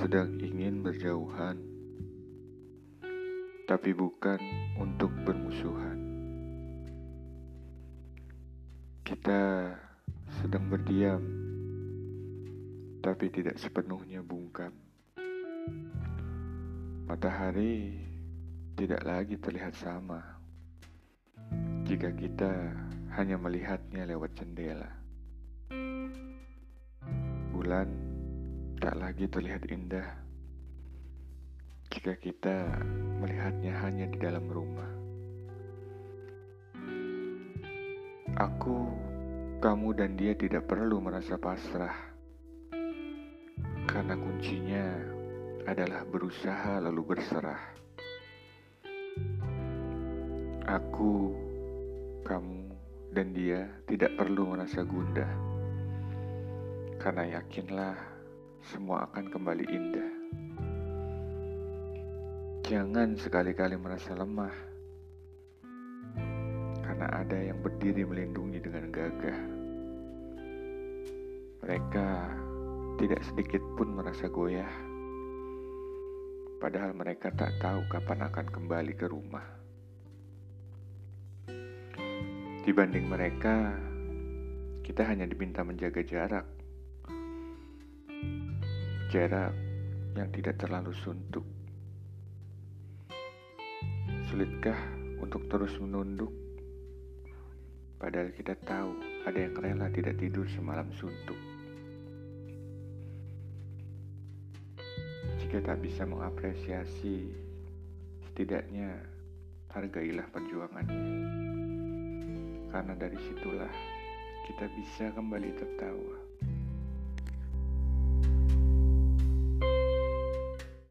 sedang ingin berjauhan, tapi bukan untuk bermusuhan. Kita sedang berdiam, tapi tidak sepenuhnya bungkam. Matahari tidak lagi terlihat sama jika kita hanya melihatnya lewat jendela. Tak lagi terlihat indah jika kita melihatnya hanya di dalam rumah. Aku, kamu, dan dia tidak perlu merasa pasrah karena kuncinya adalah berusaha lalu berserah. Aku, kamu, dan dia tidak perlu merasa gundah karena yakinlah semua akan kembali indah. Jangan sekali-kali merasa lemah, karena ada yang berdiri melindungi dengan gagah. Mereka tidak sedikit pun merasa goyah, padahal mereka tak tahu kapan akan kembali ke rumah. Dibanding mereka, kita hanya diminta menjaga jarak jarak yang tidak terlalu suntuk. Sulitkah untuk terus menunduk? Padahal kita tahu ada yang rela tidak tidur semalam suntuk. Jika tak bisa mengapresiasi, setidaknya hargailah perjuangannya. Karena dari situlah kita bisa kembali tertawa.